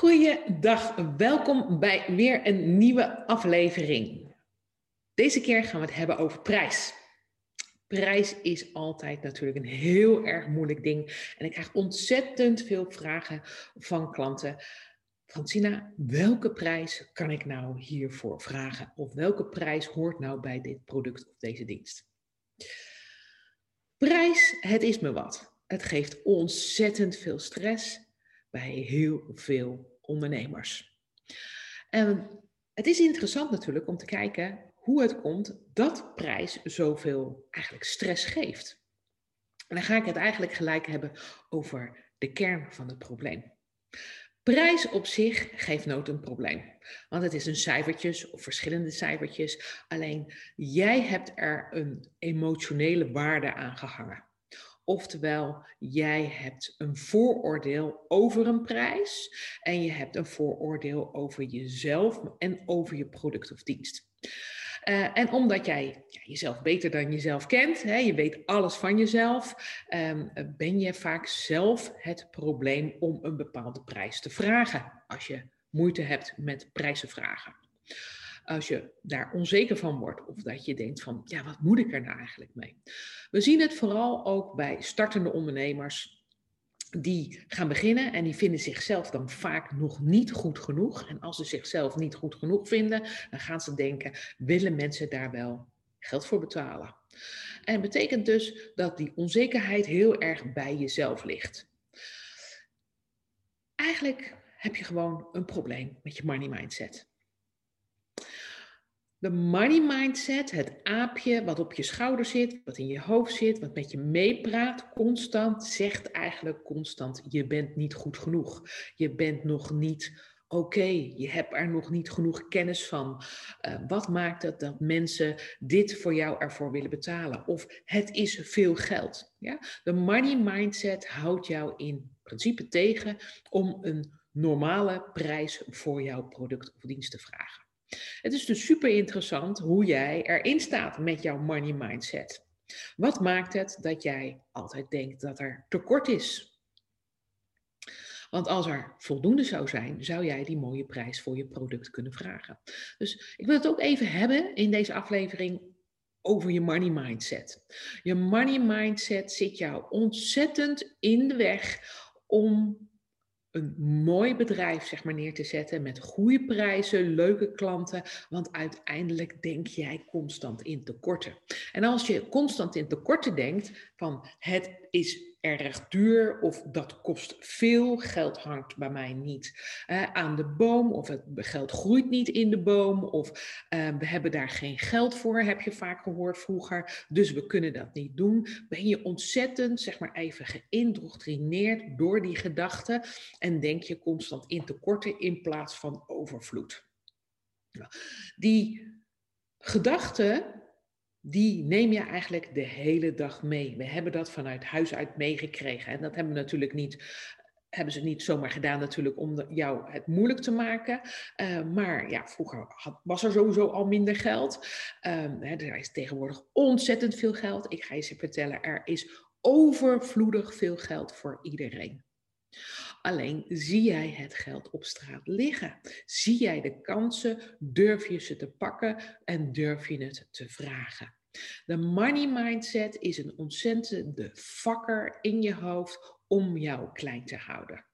Goeiedag, welkom bij weer een nieuwe aflevering. Deze keer gaan we het hebben over prijs. Prijs is altijd natuurlijk een heel erg moeilijk ding. En ik krijg ontzettend veel vragen van klanten. Francina, welke prijs kan ik nou hiervoor vragen? Of welke prijs hoort nou bij dit product of deze dienst? Prijs, het is me wat. Het geeft ontzettend veel stress bij heel veel ondernemers. En het is interessant natuurlijk om te kijken hoe het komt dat prijs zoveel eigenlijk stress geeft. En dan ga ik het eigenlijk gelijk hebben over de kern van het probleem. Prijs op zich geeft nooit een probleem. Want het is een cijfertjes of verschillende cijfertjes. Alleen jij hebt er een emotionele waarde aan gehangen. Oftewel, jij hebt een vooroordeel over een prijs en je hebt een vooroordeel over jezelf en over je product of dienst. Uh, en omdat jij ja, jezelf beter dan jezelf kent, hè, je weet alles van jezelf, um, ben je vaak zelf het probleem om een bepaalde prijs te vragen. Als je moeite hebt met prijzen vragen als je daar onzeker van wordt of dat je denkt van, ja, wat moet ik er nou eigenlijk mee? We zien het vooral ook bij startende ondernemers die gaan beginnen en die vinden zichzelf dan vaak nog niet goed genoeg. En als ze zichzelf niet goed genoeg vinden, dan gaan ze denken, willen mensen daar wel geld voor betalen? En het betekent dus dat die onzekerheid heel erg bij jezelf ligt. Eigenlijk heb je gewoon een probleem met je money mindset. De money mindset, het aapje wat op je schouder zit, wat in je hoofd zit, wat met je meepraat, constant zegt eigenlijk constant: je bent niet goed genoeg. Je bent nog niet oké. Je hebt er nog niet genoeg kennis van. Uh, wat maakt het dat mensen dit voor jou ervoor willen betalen? Of het is veel geld. Ja? De money mindset houdt jou in principe tegen om een normale prijs voor jouw product of dienst te vragen. Het is dus super interessant hoe jij erin staat met jouw money mindset. Wat maakt het dat jij altijd denkt dat er tekort is? Want als er voldoende zou zijn, zou jij die mooie prijs voor je product kunnen vragen. Dus ik wil het ook even hebben in deze aflevering over je money mindset. Je money mindset zit jou ontzettend in de weg om een mooi bedrijf zeg maar, neer te zetten met goede prijzen, leuke klanten, want uiteindelijk denk jij constant in tekorten. En als je constant in tekorten denkt van het is erg duur of dat kost veel. Geld hangt bij mij niet aan de boom of het geld groeit niet in de boom of uh, we hebben daar geen geld voor, heb je vaak gehoord vroeger. Dus we kunnen dat niet doen. Ben je ontzettend, zeg maar even geïndoctrineerd door die gedachten en denk je constant in tekorten in plaats van overvloed. Die gedachten die neem je eigenlijk de hele dag mee. We hebben dat vanuit huis uit meegekregen. En dat hebben we natuurlijk niet, hebben ze niet zomaar gedaan natuurlijk om jou het moeilijk te maken. Uh, maar ja, vroeger had, was er sowieso al minder geld. Hè, er is tegenwoordig ontzettend veel geld. Ik ga je vertellen, er is overvloedig veel geld voor iedereen. Alleen zie jij het geld op straat liggen? Zie jij de kansen? Durf je ze te pakken en durf je het te vragen? De money mindset is een ontzettende vakker in je hoofd om jou klein te houden.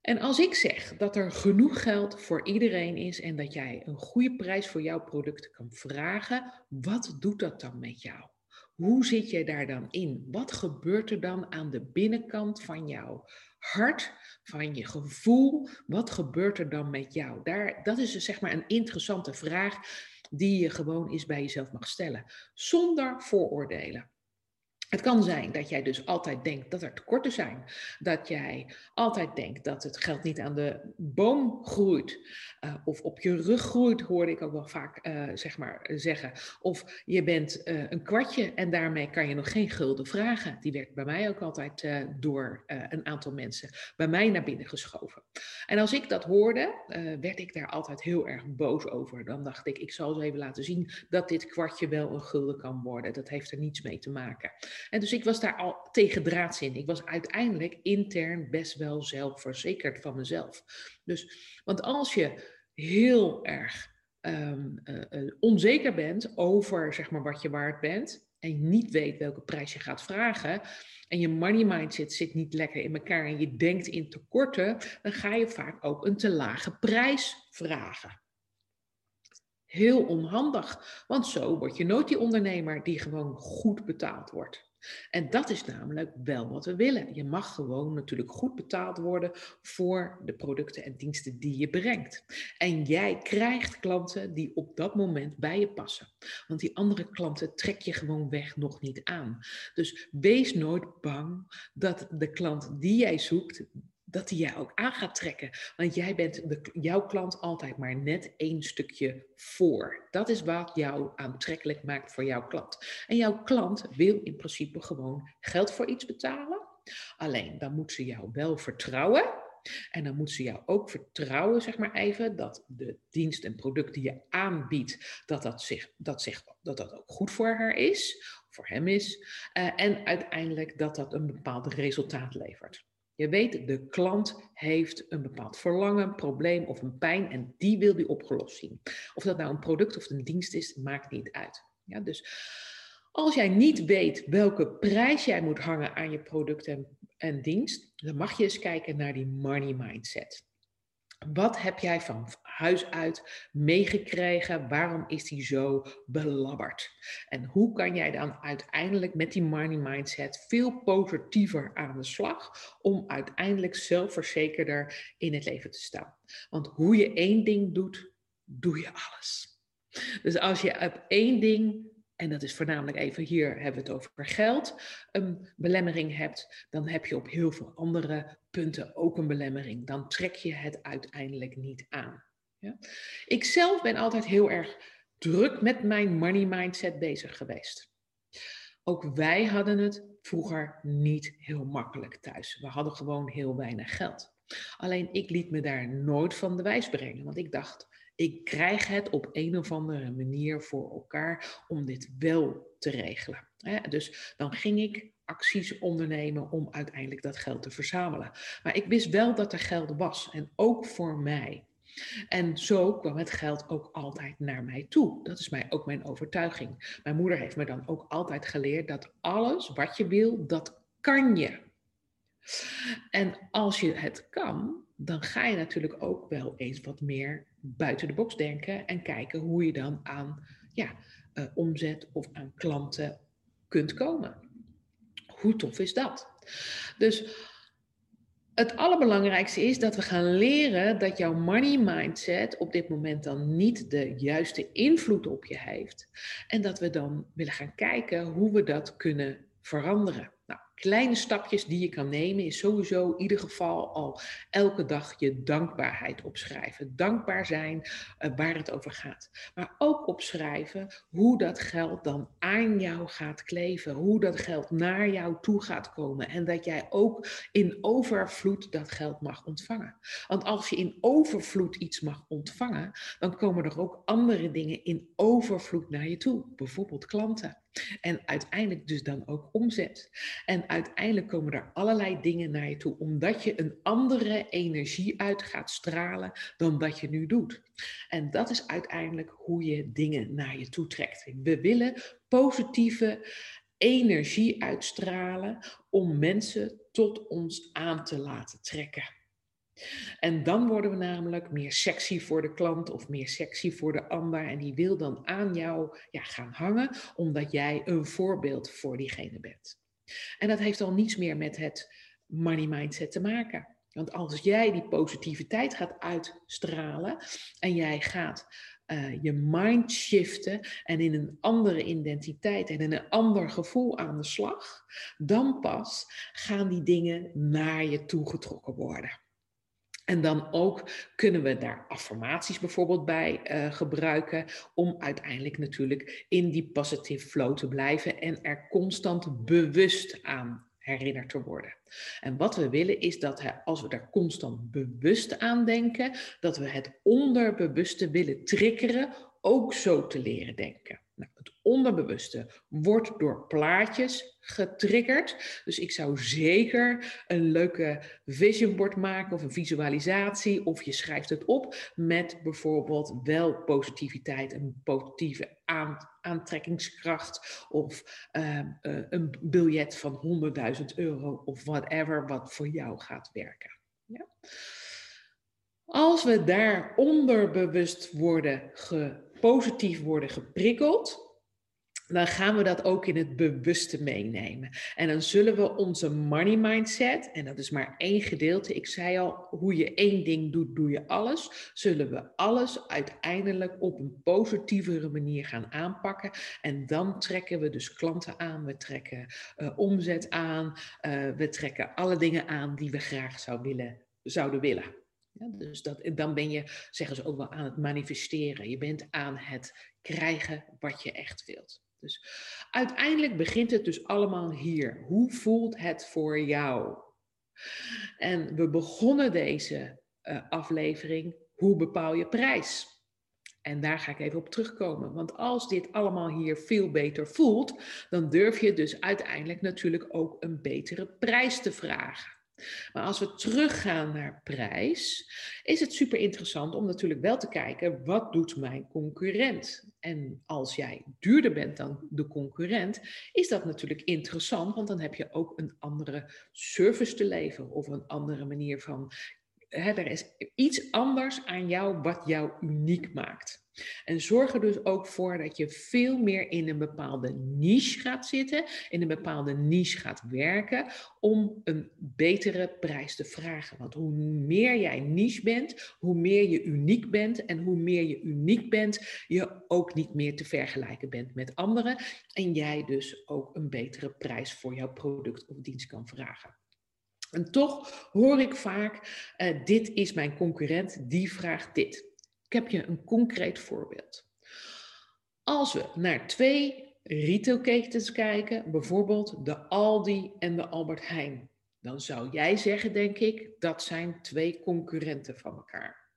En als ik zeg dat er genoeg geld voor iedereen is en dat jij een goede prijs voor jouw product kan vragen, wat doet dat dan met jou? Hoe zit je daar dan in? Wat gebeurt er dan aan de binnenkant van jouw hart, van je gevoel? Wat gebeurt er dan met jou? Daar, dat is zeg maar een interessante vraag die je gewoon eens bij jezelf mag stellen, zonder vooroordelen. Het kan zijn dat jij dus altijd denkt dat er tekorten zijn. Dat jij altijd denkt dat het geld niet aan de boom groeit. Uh, of op je rug groeit, hoorde ik ook wel vaak uh, zeg maar, zeggen. Of je bent uh, een kwartje en daarmee kan je nog geen gulden vragen. Die werd bij mij ook altijd door een aantal mensen bij mij naar binnen geschoven. En als ik dat hoorde, werd ik daar altijd heel erg boos over. Dan dacht ik, ik zal eens even laten zien dat dit kwartje wel een gulden kan worden. Dat heeft er niets mee te maken. En dus ik was daar al tegen draads in. Ik was uiteindelijk intern best wel zelfverzekerd van mezelf. Dus, want als je heel erg ehm, eh, eh, onzeker bent over zeg maar, wat je waard bent, en je niet weet welke prijs je gaat vragen, en je money mindset zit niet lekker in elkaar en je denkt in tekorten, dan ga je vaak ook een te lage prijs vragen. Heel onhandig, want zo word je nooit die ondernemer die gewoon goed betaald wordt. En dat is namelijk wel wat we willen. Je mag gewoon natuurlijk goed betaald worden voor de producten en diensten die je brengt. En jij krijgt klanten die op dat moment bij je passen. Want die andere klanten trek je gewoon weg nog niet aan. Dus wees nooit bang dat de klant die jij zoekt, dat die jij ook aan gaat trekken. Want jij bent de, jouw klant altijd maar net één stukje voor. Dat is wat jou aantrekkelijk maakt voor jouw klant. En jouw klant wil in principe gewoon geld voor iets betalen. Alleen dan moet ze jou wel vertrouwen. En dan moet ze jou ook vertrouwen, zeg maar even, dat de dienst en product die je aanbiedt, dat dat, zich, dat, dat, ook goed voor haar is, voor hem is. Uh, en uiteindelijk dat dat een bepaald resultaat levert. Je weet, de klant heeft een bepaald verlangen, probleem of een pijn en die wil die opgelost zien. Of dat nou een product of een dienst is, maakt niet uit. Ja, dus als jij niet weet welke prijs jij moet hangen aan je product en, en dienst, dan mag je eens kijken naar die money mindset. Wat heb jij van huis uit meegekregen? Waarom is die zo belabberd? En hoe kan jij dan uiteindelijk met die money mindset veel positiever aan de slag om uiteindelijk zelfverzekerder in het leven te staan? Want hoe je één ding doet, doe je alles. Dus als je op één ding en dat is voornamelijk even hier hebben we het over geld, een belemmering hebt, dan heb je op heel veel andere punten ook een belemmering. Dan trek je het uiteindelijk niet aan. Ja? Ik zelf ben altijd heel erg druk met mijn money mindset bezig geweest. Ook wij hadden het vroeger niet heel makkelijk thuis. We hadden gewoon heel weinig geld. Alleen ik liet me daar nooit van de wijs brengen, want ik dacht, ik krijg het op een of andere manier voor elkaar om dit wel te regelen. Dus dan ging ik acties ondernemen om uiteindelijk dat geld te verzamelen. Maar ik wist wel dat er geld was en ook voor mij. En zo kwam het geld ook altijd naar mij toe. Dat is mij ook mijn overtuiging. Mijn moeder heeft me dan ook altijd geleerd dat alles wat je wil, dat kan je. En als je het kan, dan ga je natuurlijk ook wel eens wat meer buiten de box denken en kijken hoe je dan aan ja, uh, omzet of aan klanten kunt komen. Hoe tof is dat? Dus het allerbelangrijkste is dat we gaan leren dat jouw money mindset op dit moment dan niet de juiste invloed op je heeft. En dat we dan willen gaan kijken hoe we dat kunnen veranderen. Nou, kleine stapjes die je kan nemen is sowieso in ieder geval al elke dag je dankbaarheid opschrijven. Dankbaar zijn uh, waar het over gaat. Maar ook opschrijven hoe dat geld dan aan jou gaat kleven. Hoe dat geld naar jou toe gaat komen. En dat jij ook in overvloed dat geld mag ontvangen. Want als je in overvloed iets mag ontvangen, dan komen er ook andere dingen in overvloed naar je toe. Bijvoorbeeld klanten. En uiteindelijk dus dan ook omzet. En uiteindelijk komen er allerlei dingen naar je toe, omdat je een andere energie uit gaat stralen dan dat je nu doet. En dat is uiteindelijk hoe je dingen naar je toe trekt. We willen positieve energie uitstralen om mensen tot ons aan te laten trekken. En dan worden we namelijk meer sexy voor de klant of meer sexy voor de ander. En die wil dan aan jou ja, gaan hangen, omdat jij een voorbeeld voor diegene bent. En dat heeft al niets meer met het money mindset te maken. Want als jij die positiviteit gaat uitstralen en jij gaat uh, je mind shiften en in een andere identiteit en in een ander gevoel aan de slag, dan pas gaan die dingen naar je toe getrokken worden. En dan ook kunnen we daar affirmaties bijvoorbeeld bij uh, gebruiken om uiteindelijk natuurlijk in die positive flow te blijven en er constant bewust aan herinnerd te worden. En wat we willen is dat als we daar constant bewust aan denken, dat we het onderbewuste willen triggeren ook zo te leren denken. Nou, onderbewuste wordt door plaatjes getriggerd. Dus ik zou zeker een leuke vision board maken of een visualisatie. Of je schrijft het op met bijvoorbeeld wel positiviteit, een positieve aantrekkingskracht. Of ehm, eh, een biljet van 100.000 euro of whatever wat voor jou gaat werken. Ja? Als we daar onderbewust worden positief worden geprikkeld, dan gaan we dat ook in het bewuste meenemen. En dan zullen we onze money mindset, en dat is maar één gedeelte, ik zei al, hoe je één ding doet, doe je alles, zullen we alles uiteindelijk op een positievere manier gaan aanpakken. En dan trekken we dus klanten aan, we trekken uh, omzet aan, uh, we trekken alle dingen aan die we graag willen, zouden willen. Ja, dus dat, dan ben je, zeggen ze ook wel, aan het manifesteren. Je bent aan het krijgen wat je echt wilt. Dus uiteindelijk begint het dus allemaal hier. Hoe voelt het voor jou? En we begonnen deze uh, aflevering. Hoe bepaal je prijs? En daar ga ik even op terugkomen. Want als dit allemaal hier veel beter voelt, dan durf je dus uiteindelijk natuurlijk ook een betere prijs te vragen. Maar als we teruggaan naar prijs, is het super interessant om natuurlijk wel te kijken, wat doet mijn concurrent? En als jij duurder bent dan de concurrent, is dat natuurlijk interessant, want dan heb je ook een andere service te leveren of een andere manier van. Hè, er is iets anders aan jou wat jou uniek maakt. En zorg er dus ook voor dat je veel meer in een bepaalde niche gaat zitten, in een bepaalde niche gaat werken, om een betere prijs te vragen. Want hoe meer jij niche bent, hoe meer je uniek bent. En hoe meer je uniek bent, je ook niet meer te vergelijken bent met anderen. En jij dus ook een betere prijs voor jouw product of dienst kan vragen. En toch hoor ik vaak, uh, dit is mijn concurrent, die vraagt dit. Ik heb je een concreet voorbeeld. Als we naar twee retailketens kijken, bijvoorbeeld de Aldi en de Albert Heijn, dan zou jij zeggen, denk ik, dat zijn twee concurrenten van elkaar.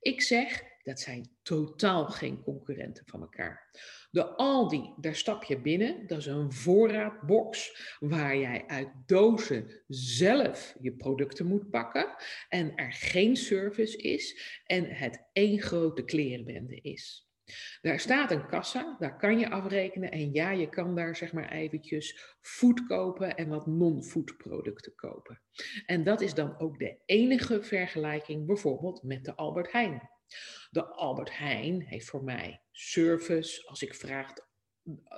Ik zeg, dat zijn totaal geen concurrenten van elkaar. De Aldi, daar stap je binnen. Dat is een voorraadbox waar jij uit dozen zelf je producten moet pakken. En er geen service is en het één grote klerenbende is. Daar staat een kassa, daar kan je afrekenen. En ja, je kan daar zeg maar eventjes food kopen en wat non-food producten kopen. En dat is dan ook de enige vergelijking bijvoorbeeld met de Albert Heijn. De Albert Heijn heeft voor mij service. Als ik vraag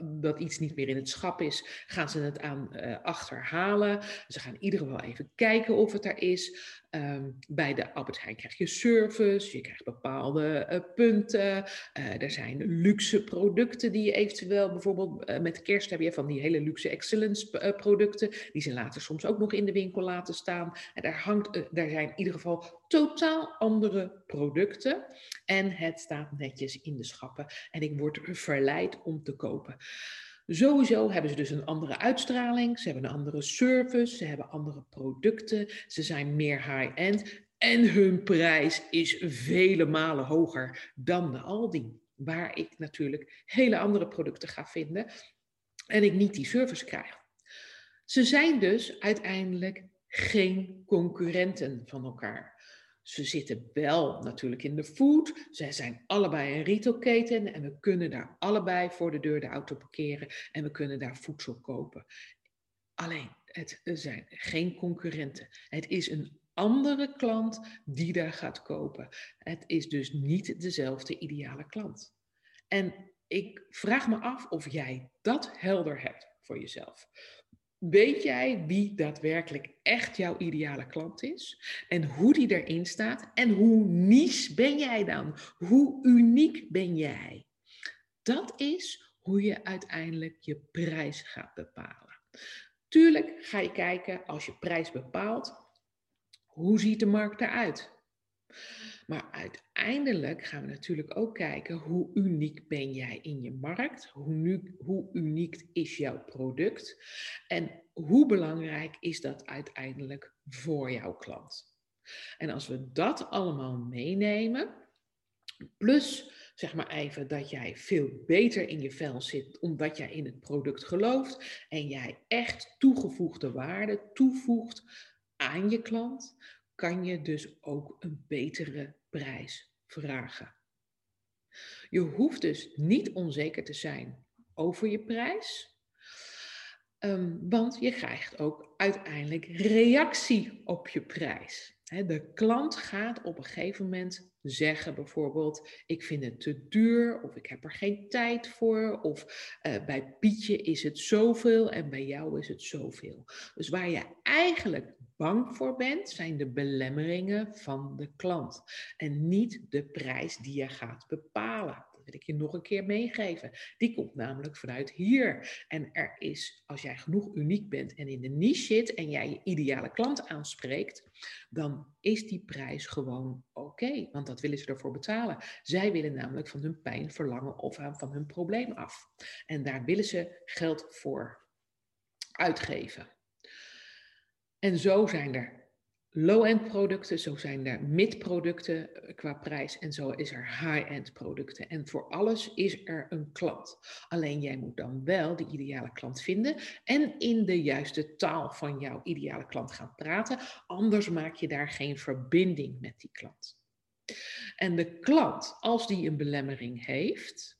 dat iets niet meer in het schap is, gaan ze het aan uh, achterhalen. Ze gaan in ieder geval even kijken of het er is. Um, bij de Albert Heijn krijg je service, je krijgt bepaalde uh, punten. Uh, er zijn luxe producten die je eventueel, bijvoorbeeld met kerst heb je van die hele luxe excellence producten, die ze later soms ook nog in de winkel laten staan. En daar, hangt, daar zijn in ieder geval totaal andere producten. En het staat netjes in de schappen. En ik word verleid om te kopen. Sowieso hebben ze dus een andere uitstraling, ze hebben een andere service, ze hebben andere producten, ze zijn meer high-end en hun prijs is vele malen hoger dan de Aldi, waar ik natuurlijk hele andere producten ga vinden en ik niet die service krijg. Ze zijn dus uiteindelijk geen concurrenten van elkaar. Ze zitten wel natuurlijk in de food. Zij zijn allebei een retailketen en we kunnen daar allebei voor de deur de auto parkeren en we kunnen daar voedsel kopen. Alleen, het zijn geen concurrenten. Het is een andere klant die daar gaat kopen. Het is dus niet dezelfde ideale klant. En ik vraag me af of jij dat helder hebt voor jezelf. Weet jij wie daadwerkelijk echt jouw ideale klant is? En hoe die erin staat? En hoe niche ben jij dan? Hoe uniek ben jij? Dat is hoe je uiteindelijk je prijs gaat bepalen. Tuurlijk ga je kijken als je prijs bepaalt, hoe ziet de markt eruit? Maar uiteindelijk gaan we natuurlijk ook kijken hoe uniek ben jij in je markt, hoe, hoe uniek is jouw product en hoe belangrijk is dat uiteindelijk voor jouw klant. En als we dat allemaal meenemen, plus zeg maar even dat jij veel beter in je vel zit omdat jij in het product gelooft en jij echt toegevoegde waarde toevoegt aan je klant, kan je dus ook een betere prijs vragen. Je hoeft dus niet onzeker te zijn over je prijs, ehm, want je krijgt ook uiteindelijk reactie op je prijs. De klant gaat op een gegeven moment zeggen bijvoorbeeld, ik vind het te duur of ik heb er geen tijd voor of uh, bij Pietje is het zoveel en bij jou is het zoveel. Dus waar je eigenlijk bang voor bent, zijn de belemmeringen van de klant en niet de prijs die je gaat bepalen wil ik je nog een keer meegeven. Die komt namelijk vanuit hier. En er is, als jij genoeg uniek bent en in de niche zit en jij je ideale klant aanspreekt, dan is die prijs gewoon oké. want dat willen ze ervoor betalen. Zij willen namelijk van hun pijn, verlangen of van hun probleem af. En daar willen ze geld voor uitgeven. En zo zijn er low-end producten, zo zijn er mid-producten eh, qua prijs en zo is er high-end producten. En voor alles is er een klant. Alleen jij moet dan wel de ideale klant vinden en in de juiste taal van jouw ideale klant gaan praten, anders maak je daar geen verbinding met die klant. En de klant, als die een belemmering heeft,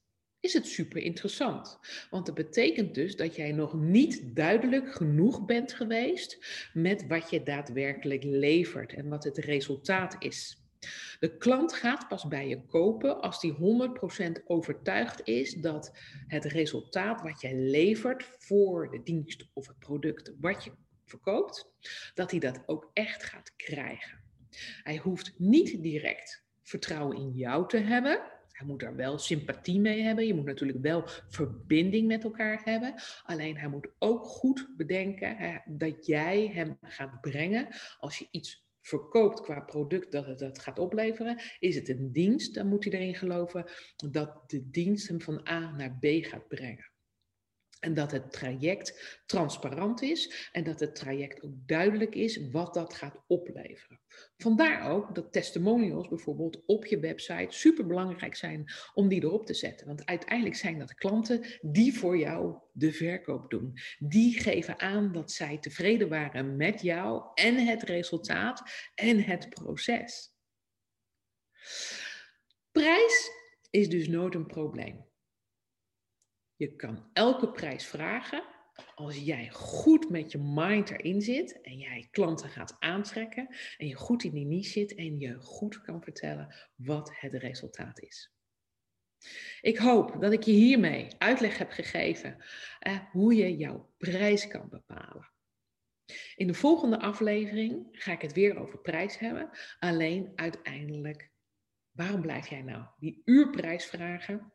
is het super interessant. Want dat betekent dus dat jij nog niet duidelijk genoeg bent geweest met wat je daadwerkelijk levert en wat het resultaat is. De klant gaat pas bij je kopen als die 100% overtuigd is dat het resultaat wat jij levert voor de dienst of het product wat je verkoopt, dat hij dat ook echt gaat krijgen. Hij hoeft niet direct vertrouwen in jou te hebben, hij moet er wel sympathie mee hebben. Je moet natuurlijk wel verbinding met elkaar hebben. Alleen hij moet ook goed bedenken hè, dat jij hem gaat brengen als je iets verkoopt qua product dat het dat gaat opleveren. Is het een dienst, dan moet hij erin geloven dat de dienst hem van A naar B gaat brengen. En dat het traject transparant is en dat het traject ook duidelijk is wat dat gaat opleveren. Vandaar ook dat testimonials bijvoorbeeld op je website super belangrijk zijn om die erop te zetten. Want uiteindelijk zijn dat klanten die voor jou de verkoop doen. Die geven aan dat zij tevreden waren met jou en het resultaat en het proces. Prijs is dus nooit een probleem. Je kan elke prijs vragen als jij goed met je mind erin zit en jij klanten gaat aantrekken en je goed in die niche zit en je goed kan vertellen wat het resultaat is. Ik hoop dat ik je hiermee uitleg heb gegeven eh, hoe je jouw prijs kan bepalen. In de volgende aflevering ga ik het weer over prijs hebben. Alleen uiteindelijk, waarom blijf jij nou die uurprijs vragen?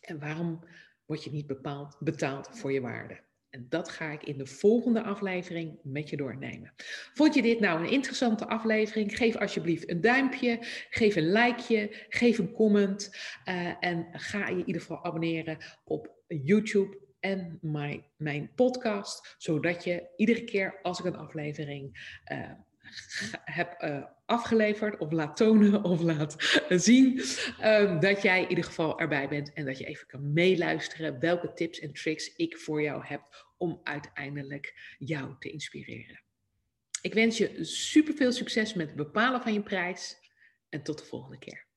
En waarom word je niet bepaald, betaald voor je waarde. En dat ga ik in de volgende aflevering met je doornemen. Vond je dit nou een interessante aflevering? Geef alsjeblieft een duimpje, geef een likeje, geef een comment uh, en ga je in ieder geval abonneren op YouTube en mijn, podcast, zodat je iedere keer als ik een aflevering uh, heb uh, afgeleverd of laat tonen of laat zien, um, dat jij in ieder geval erbij bent en dat je even kan meeluisteren welke tips en tricks ik voor jou heb om uiteindelijk jou te inspireren. Ik wens je super veel succes met het bepalen van je prijs en tot de volgende keer.